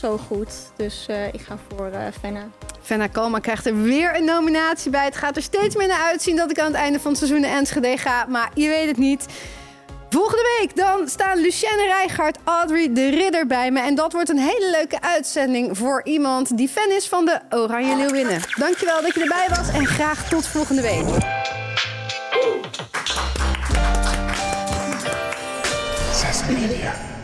zo goed. Dus uh, ik ga voor uh, Fenna. Fenna Kalma krijgt er weer een nominatie bij. Het gaat er steeds meer naar uitzien dat ik aan het einde van het seizoen naar Enschede ga. Maar je weet het niet. Volgende week dan staan Lucienne Rijgaard, Audrey de Ridder bij me. En dat wordt een hele leuke uitzending voor iemand die fan is van de Oranje Leeuwinnen. Dankjewel dat je erbij was en graag tot volgende week. Media.